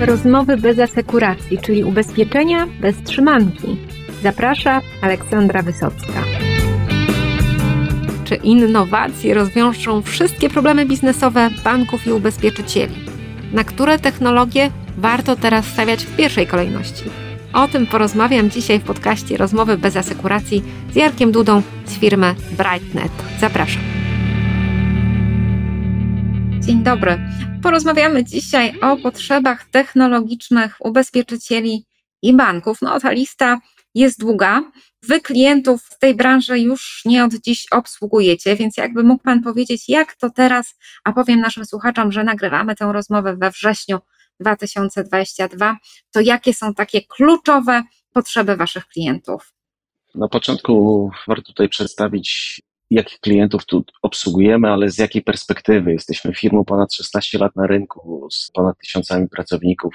Rozmowy bez asekuracji, czyli ubezpieczenia bez trzymanki. Zaprasza Aleksandra Wysocka. Czy innowacje rozwiążą wszystkie problemy biznesowe banków i ubezpieczycieli? Na które technologie warto teraz stawiać w pierwszej kolejności? O tym porozmawiam dzisiaj w podcaście Rozmowy bez asekuracji z Jarkiem Dudą z firmy Brightnet. Zapraszam. Dzień dobry. Porozmawiamy dzisiaj o potrzebach technologicznych ubezpieczycieli i banków. No, ta lista jest długa. Wy klientów z tej branży już nie od dziś obsługujecie, więc jakby mógł Pan powiedzieć, jak to teraz, a powiem naszym słuchaczom, że nagrywamy tę rozmowę we wrześniu 2022, to jakie są takie kluczowe potrzeby Waszych klientów? Na początku warto tutaj przedstawić jakich klientów tu obsługujemy, ale z jakiej perspektywy. Jesteśmy firmą ponad 16 lat na rynku, z ponad tysiącami pracowników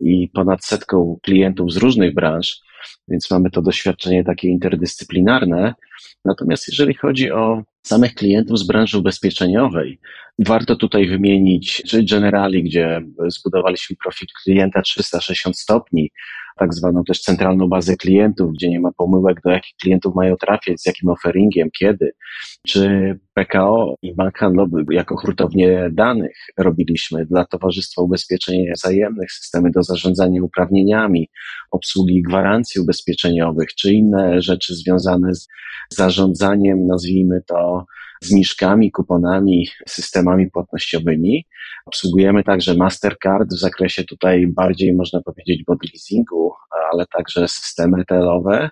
i ponad setką klientów z różnych branż, więc mamy to doświadczenie takie interdyscyplinarne. Natomiast jeżeli chodzi o samych klientów z branży ubezpieczeniowej, warto tutaj wymienić czy Generali, gdzie zbudowaliśmy profil klienta 360 stopni, tak zwaną też centralną bazę klientów, gdzie nie ma pomyłek, do jakich klientów mają trafiać, z jakim offeringiem, kiedy, czy PKO i Bank Handlowy jako hurtownie danych robiliśmy dla Towarzystwa Ubezpieczeń Wzajemnych, systemy do zarządzania uprawnieniami, obsługi gwarancji ubezpieczeniowych, czy inne rzeczy związane z zarządzaniem, nazwijmy to, zniżkami, kuponami, systemami płatnościowymi. Obsługujemy także Mastercard w zakresie tutaj bardziej można powiedzieć bot leasingu, ale także systemy retailowe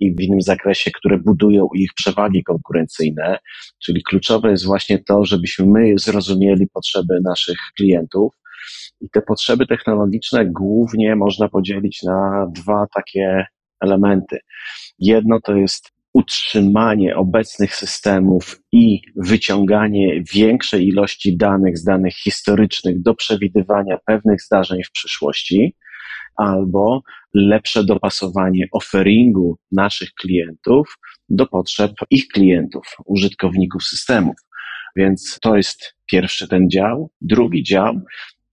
i w innym zakresie, które budują ich przewagi konkurencyjne. Czyli kluczowe jest właśnie to, żebyśmy my zrozumieli potrzeby naszych klientów. I te potrzeby technologiczne głównie można podzielić na dwa takie elementy. Jedno to jest utrzymanie obecnych systemów i wyciąganie większej ilości danych z danych historycznych do przewidywania pewnych zdarzeń w przyszłości, albo lepsze dopasowanie offeringu naszych klientów do potrzeb ich klientów, użytkowników systemów. Więc to jest pierwszy ten dział. Drugi dział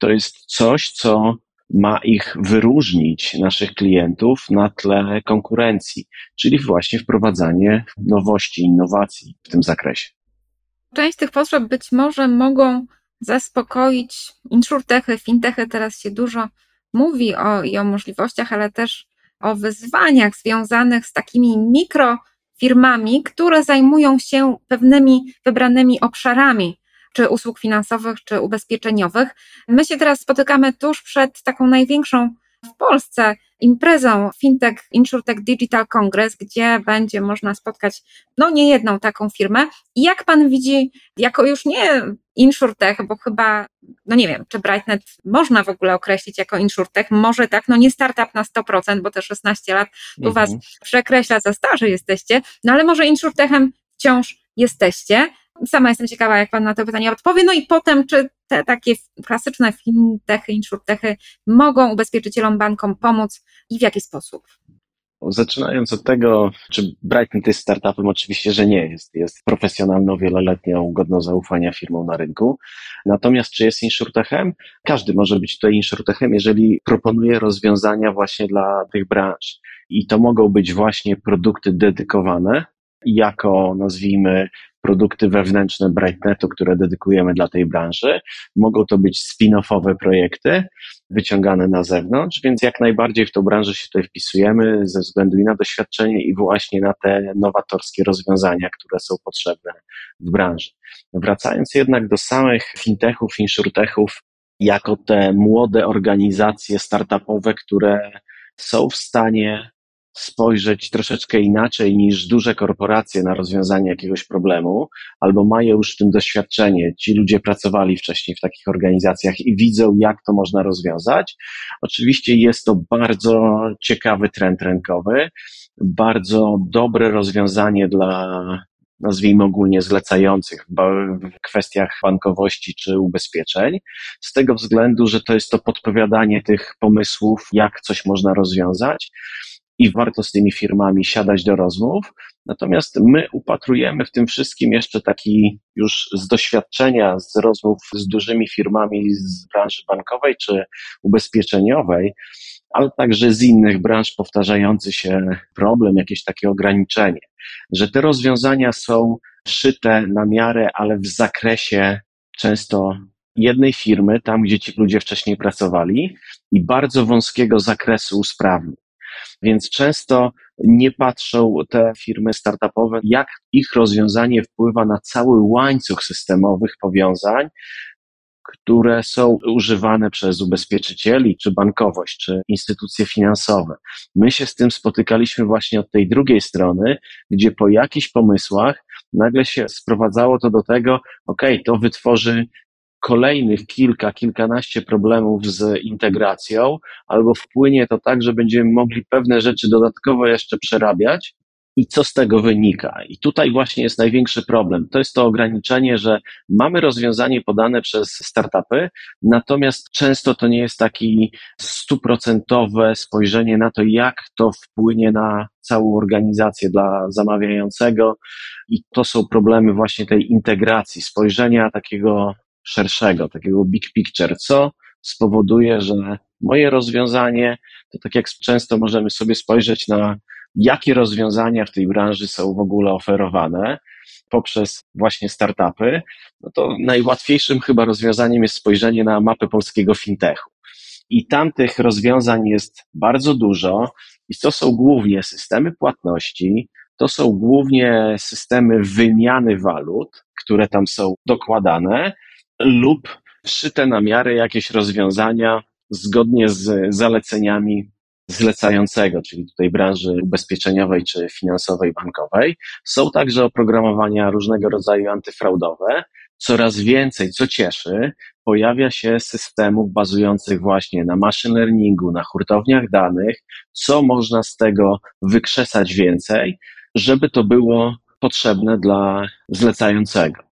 to jest coś, co ma ich wyróżnić, naszych klientów, na tle konkurencji, czyli właśnie wprowadzanie nowości, innowacji w tym zakresie. Część tych potrzeb być może mogą zaspokoić insurtechy, fintechy. Teraz się dużo mówi o, i o możliwościach, ale też o wyzwaniach związanych z takimi mikrofirmami, które zajmują się pewnymi wybranymi obszarami czy usług finansowych, czy ubezpieczeniowych. My się teraz spotykamy tuż przed taką największą w Polsce imprezą Fintech InsurTech Digital Congress, gdzie będzie można spotkać no nie jedną taką firmę. I jak pan widzi, jako już nie InsurTech, bo chyba, no nie wiem, czy Brightnet można w ogóle określić jako InsurTech, może tak, no nie startup na 100%, bo te 16 lat mhm. was przekreśla, za starzy jesteście, no ale może InsurTechem wciąż jesteście. Sama jestem ciekawa, jak Pan na to pytanie odpowie. No i potem, czy te takie klasyczne fintechy, insurtechy mogą ubezpieczycielom, bankom pomóc i w jaki sposób? Zaczynając od tego, czy Brighton jest startupem, oczywiście, że nie jest. Jest profesjonalną, wieloletnią, godną zaufania firmą na rynku. Natomiast czy jest insurtechem? Każdy może być tutaj insurtechem, jeżeli proponuje rozwiązania właśnie dla tych branż. I to mogą być właśnie produkty dedykowane, jako nazwijmy produkty wewnętrzne Brightnetu, które dedykujemy dla tej branży. Mogą to być spin-offowe projekty wyciągane na zewnątrz, więc jak najbardziej w tą branżę się tutaj wpisujemy ze względu i na doświadczenie i właśnie na te nowatorskie rozwiązania, które są potrzebne w branży. Wracając jednak do samych fintechów, insurtechów, jako te młode organizacje startupowe, które są w stanie spojrzeć troszeczkę inaczej niż duże korporacje na rozwiązanie jakiegoś problemu, albo mają już w tym doświadczenie. Ci ludzie pracowali wcześniej w takich organizacjach i widzą, jak to można rozwiązać. Oczywiście jest to bardzo ciekawy trend rynkowy, bardzo dobre rozwiązanie dla nazwijmy ogólnie zlecających w kwestiach bankowości czy ubezpieczeń, z tego względu, że to jest to podpowiadanie tych pomysłów, jak coś można rozwiązać i warto z tymi firmami siadać do rozmów. Natomiast my upatrujemy w tym wszystkim jeszcze taki już z doświadczenia, z rozmów z dużymi firmami z branży bankowej czy ubezpieczeniowej, ale także z innych branż powtarzający się problem, jakieś takie ograniczenie, że te rozwiązania są szyte na miarę, ale w zakresie często jednej firmy, tam gdzie ci ludzie wcześniej pracowali, i bardzo wąskiego zakresu usprawnień. Więc często nie patrzą te firmy startupowe, jak ich rozwiązanie wpływa na cały łańcuch systemowych powiązań, które są używane przez ubezpieczycieli, czy bankowość, czy instytucje finansowe. My się z tym spotykaliśmy właśnie od tej drugiej strony, gdzie po jakichś pomysłach nagle się sprowadzało to do tego, ok, to wytworzy kolejnych kilka, kilkanaście problemów z integracją, albo wpłynie to tak, że będziemy mogli pewne rzeczy dodatkowo jeszcze przerabiać. I co z tego wynika? I tutaj właśnie jest największy problem. To jest to ograniczenie, że mamy rozwiązanie podane przez startupy, natomiast często to nie jest taki stuprocentowe spojrzenie na to, jak to wpłynie na całą organizację dla zamawiającego. I to są problemy właśnie tej integracji, spojrzenia takiego szerszego, takiego big picture, co spowoduje, że moje rozwiązanie, to tak jak często możemy sobie spojrzeć na jakie rozwiązania w tej branży są w ogóle oferowane poprzez właśnie startupy, no to najłatwiejszym chyba rozwiązaniem jest spojrzenie na mapę polskiego fintechu. I tam tych rozwiązań jest bardzo dużo i to są głównie systemy płatności, to są głównie systemy wymiany walut, które tam są dokładane, lub szyte na miarę jakieś rozwiązania zgodnie z zaleceniami zlecającego, czyli tutaj branży ubezpieczeniowej czy finansowej, bankowej. Są także oprogramowania różnego rodzaju antyfraudowe. Coraz więcej, co cieszy, pojawia się systemów bazujących właśnie na machine learningu, na hurtowniach danych, co można z tego wykrzesać więcej, żeby to było potrzebne dla zlecającego.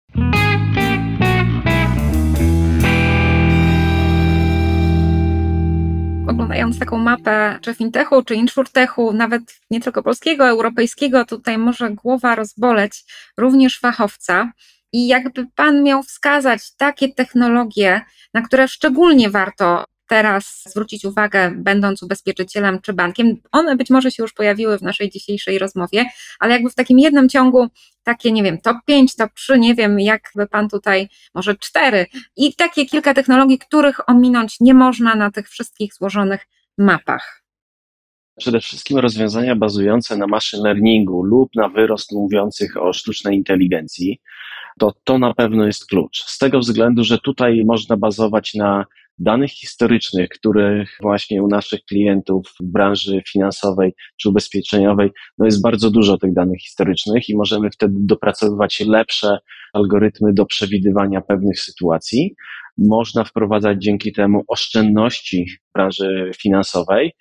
Oglądając taką mapę czy fintechu, czy insurtechu, nawet nie tylko polskiego, europejskiego, tutaj może głowa rozboleć również fachowca. I jakby Pan miał wskazać takie technologie, na które szczególnie warto teraz zwrócić uwagę, będąc ubezpieczycielem czy bankiem. One być może się już pojawiły w naszej dzisiejszej rozmowie, ale jakby w takim jednym ciągu takie, nie wiem, top 5, top 3, nie wiem, jakby pan tutaj, może 4 i takie kilka technologii, których ominąć nie można na tych wszystkich złożonych mapach. Przede wszystkim rozwiązania bazujące na machine learningu lub na wyrost mówiących o sztucznej inteligencji, to to na pewno jest klucz. Z tego względu, że tutaj można bazować na danych historycznych, których właśnie u naszych klientów w branży finansowej czy ubezpieczeniowej, no jest bardzo dużo tych danych historycznych i możemy wtedy dopracowywać lepsze algorytmy do przewidywania pewnych sytuacji. Można wprowadzać dzięki temu oszczędności branży finansowej,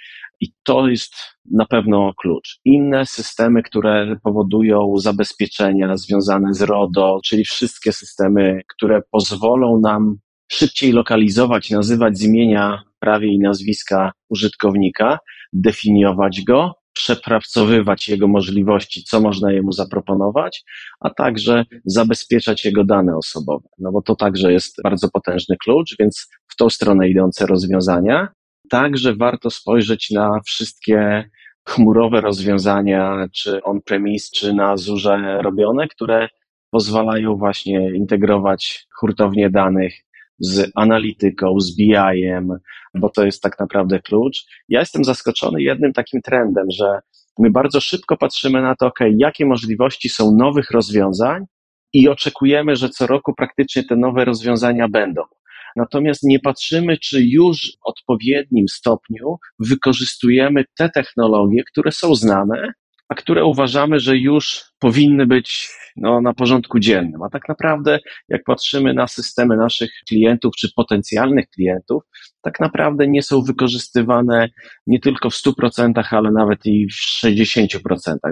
i to jest na pewno klucz. Inne systemy, które powodują zabezpieczenia związane z RODO, czyli wszystkie systemy, które pozwolą nam szybciej lokalizować, nazywać z imienia, prawie i nazwiska użytkownika, definiować go, przepracowywać jego możliwości, co można jemu zaproponować, a także zabezpieczać jego dane osobowe. No bo to także jest bardzo potężny klucz, więc w tą stronę idące rozwiązania. Także warto spojrzeć na wszystkie chmurowe rozwiązania, czy on-premise, czy na Azure robione, które pozwalają właśnie integrować hurtownie danych z analityką, z BI-em, bo to jest tak naprawdę klucz. Ja jestem zaskoczony jednym takim trendem, że my bardzo szybko patrzymy na to, ok, jakie możliwości są nowych rozwiązań i oczekujemy, że co roku praktycznie te nowe rozwiązania będą. Natomiast nie patrzymy, czy już w odpowiednim stopniu wykorzystujemy te technologie, które są znane, a które uważamy, że już powinny być no, na porządku dziennym. A tak naprawdę, jak patrzymy na systemy naszych klientów czy potencjalnych klientów, tak naprawdę nie są wykorzystywane nie tylko w 100%, ale nawet i w 60%,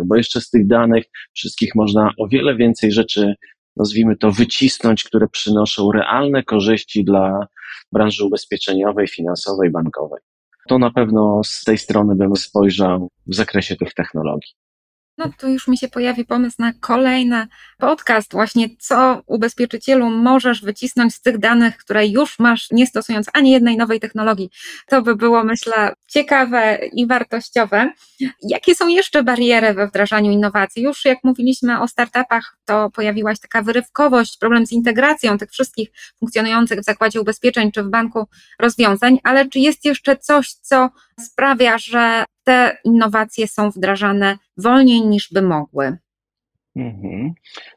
bo jeszcze z tych danych wszystkich można o wiele więcej rzeczy, nazwijmy to, wycisnąć, które przynoszą realne korzyści dla branży ubezpieczeniowej, finansowej, bankowej. to na pewno z tej strony bym spojrzał w zakresie tych technologii. No tu już mi się pojawi pomysł na kolejny podcast, właśnie co ubezpieczycielu możesz wycisnąć z tych danych, które już masz, nie stosując ani jednej nowej technologii. To by było, myślę, ciekawe i wartościowe. Jakie są jeszcze bariery we wdrażaniu innowacji? Już jak mówiliśmy o startupach, to pojawiła się taka wyrywkowość, problem z integracją tych wszystkich funkcjonujących w zakładzie ubezpieczeń czy w banku rozwiązań, ale czy jest jeszcze coś, co sprawia, że te innowacje są wdrażane wolniej niż by mogły. Mhm.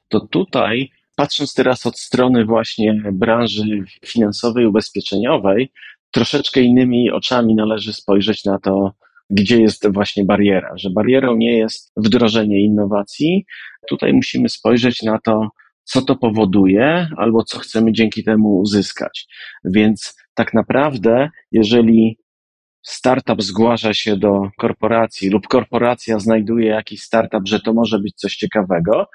To tutaj, patrząc teraz od strony właśnie branży finansowej, ubezpieczeniowej, troszeczkę innymi oczami należy spojrzeć na to, gdzie jest właśnie bariera, że barierą nie jest wdrożenie innowacji. Tutaj musimy spojrzeć na to, co to powoduje, albo co chcemy dzięki temu uzyskać. Więc tak naprawdę, jeżeli startup zgłasza się do korporacji lub korporacja znajduje jakiś startup, że to może być coś ciekawego,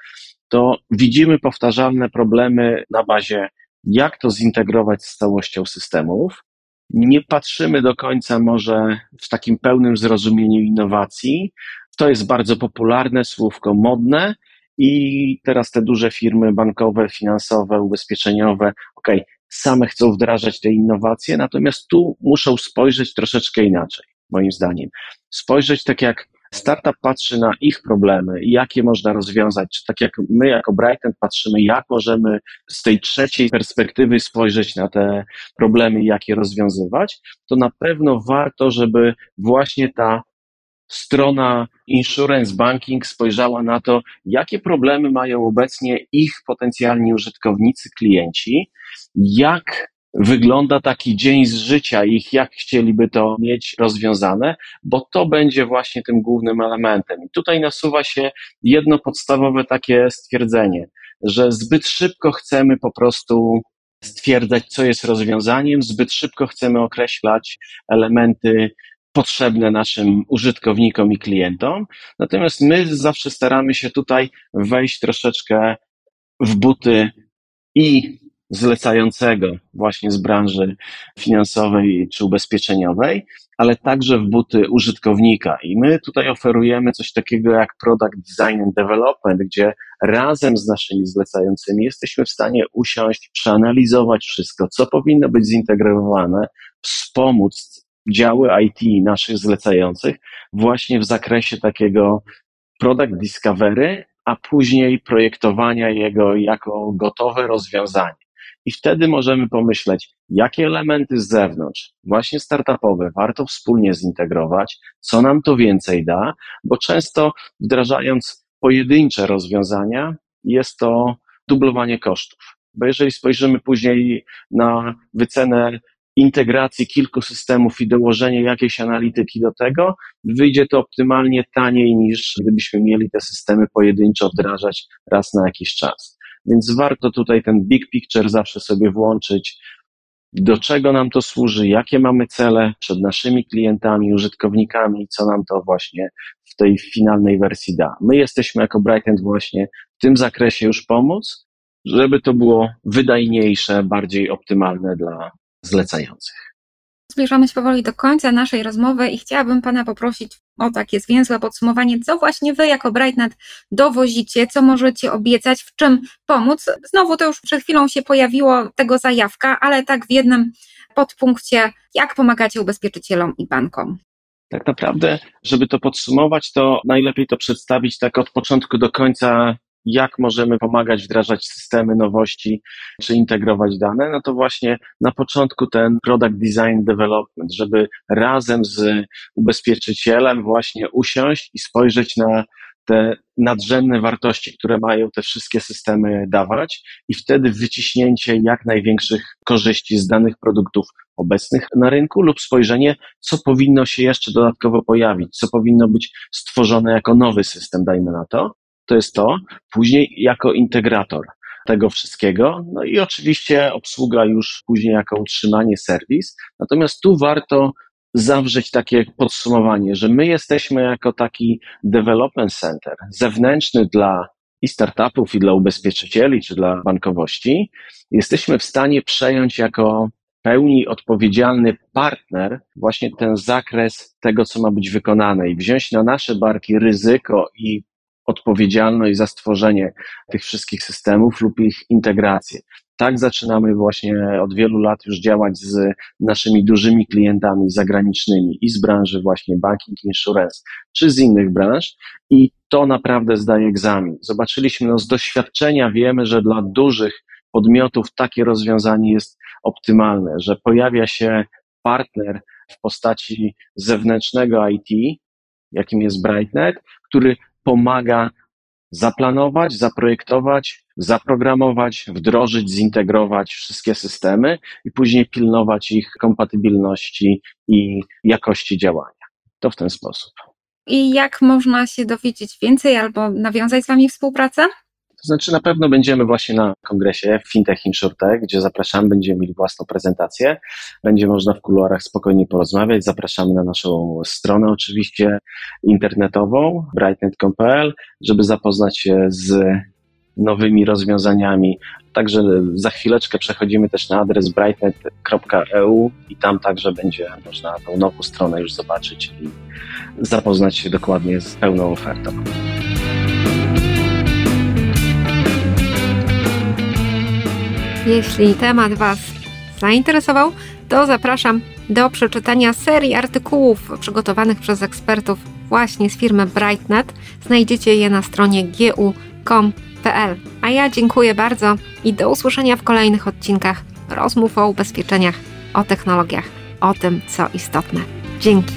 to widzimy powtarzalne problemy na bazie, jak to zintegrować z całością systemów. Nie patrzymy do końca może w takim pełnym zrozumieniu innowacji. To jest bardzo popularne słówko, modne, i teraz te duże firmy bankowe, finansowe, ubezpieczeniowe, ok, same chcą wdrażać te innowacje, natomiast tu muszą spojrzeć troszeczkę inaczej, moim zdaniem. Spojrzeć tak jak startup patrzy na ich problemy jakie można rozwiązać, czy tak jak my jako Brighton patrzymy, jak możemy z tej trzeciej perspektywy spojrzeć na te problemy i jak je rozwiązywać, to na pewno warto, żeby właśnie ta strona insurance banking spojrzała na to, jakie problemy mają obecnie ich potencjalni użytkownicy, klienci, jak wygląda taki dzień z życia ich, jak chcieliby to mieć rozwiązane, bo to będzie właśnie tym głównym elementem. I tutaj nasuwa się jedno podstawowe takie stwierdzenie, że zbyt szybko chcemy po prostu stwierdzać, co jest rozwiązaniem, zbyt szybko chcemy określać elementy potrzebne naszym użytkownikom i klientom. Natomiast my zawsze staramy się tutaj wejść troszeczkę w buty i zlecającego właśnie z branży finansowej czy ubezpieczeniowej, ale także w buty użytkownika. I my tutaj oferujemy coś takiego jak Product Design and Development, gdzie razem z naszymi zlecającymi jesteśmy w stanie usiąść, przeanalizować wszystko, co powinno być zintegrowane, wspomóc działy IT naszych zlecających właśnie w zakresie takiego product discovery, a później projektowania jego jako gotowe rozwiązanie. I wtedy możemy pomyśleć, jakie elementy z zewnątrz, właśnie startupowe, warto wspólnie zintegrować, co nam to więcej da, bo często wdrażając pojedyncze rozwiązania, jest to dublowanie kosztów. Bo jeżeli spojrzymy później na wycenę integracji kilku systemów i dołożenie jakiejś analityki do tego, wyjdzie to optymalnie taniej niż gdybyśmy mieli te systemy pojedynczo wdrażać raz na jakiś czas. Więc warto tutaj ten big picture zawsze sobie włączyć, do czego nam to służy, jakie mamy cele przed naszymi klientami, użytkownikami, co nam to właśnie w tej finalnej wersji da. My jesteśmy jako Brightent właśnie w tym zakresie już pomóc, żeby to było wydajniejsze, bardziej optymalne dla zlecających. Zbliżamy się powoli do końca naszej rozmowy i chciałabym Pana poprosić o takie zwięzłe podsumowanie, co właśnie Wy jako Brightnet dowozicie, co możecie obiecać, w czym pomóc. Znowu to już przed chwilą się pojawiło tego zajawka, ale tak w jednym podpunkcie, jak pomagacie ubezpieczycielom i bankom. Tak naprawdę, żeby to podsumować, to najlepiej to przedstawić tak od początku do końca jak możemy pomagać wdrażać systemy nowości czy integrować dane, no to właśnie na początku ten product design development, żeby razem z ubezpieczycielem właśnie usiąść i spojrzeć na te nadrzędne wartości, które mają te wszystkie systemy dawać i wtedy wyciśnięcie jak największych korzyści z danych produktów obecnych na rynku lub spojrzenie, co powinno się jeszcze dodatkowo pojawić, co powinno być stworzone jako nowy system, dajmy na to, to jest to. Później jako integrator tego wszystkiego. No i oczywiście obsługa już później jako utrzymanie serwis. Natomiast tu warto zawrzeć takie podsumowanie, że my jesteśmy jako taki development center zewnętrzny dla i startupów, i dla ubezpieczycieli, czy dla bankowości. Jesteśmy w stanie przejąć jako pełni odpowiedzialny partner właśnie ten zakres tego, co ma być wykonane i wziąć na nasze barki ryzyko i odpowiedzialność za stworzenie tych wszystkich systemów lub ich integrację. Tak zaczynamy właśnie od wielu lat już działać z naszymi dużymi klientami zagranicznymi i z branży właśnie banking, insurance, czy z innych branż i to naprawdę zdaje egzamin. Zobaczyliśmy, no z doświadczenia wiemy, że dla dużych podmiotów takie rozwiązanie jest optymalne, że pojawia się partner w postaci zewnętrznego IT, jakim jest BrightNet, który pomaga zaplanować, zaprojektować, zaprogramować, wdrożyć, zintegrować wszystkie systemy i później pilnować ich kompatybilności i jakości działania. To w ten sposób. I jak można się dowiedzieć więcej albo nawiązać z Wami współpracę? To znaczy na pewno będziemy właśnie na kongresie Fintech InsurTech, gdzie zapraszamy, będziemy mieli własną prezentację. Będzie można w kuluarach spokojnie porozmawiać. Zapraszamy na naszą stronę oczywiście internetową brightnet.pl, żeby zapoznać się z nowymi rozwiązaniami. Także za chwileczkę przechodzimy też na adres brightnet.eu i tam także będzie można tą nową stronę już zobaczyć i zapoznać się dokładnie z pełną ofertą. Jeśli temat Was zainteresował, to zapraszam do przeczytania serii artykułów przygotowanych przez ekspertów właśnie z firmy Brightnet. Znajdziecie je na stronie gu.com.pl. A ja dziękuję bardzo i do usłyszenia w kolejnych odcinkach rozmów o ubezpieczeniach, o technologiach, o tym, co istotne. Dzięki.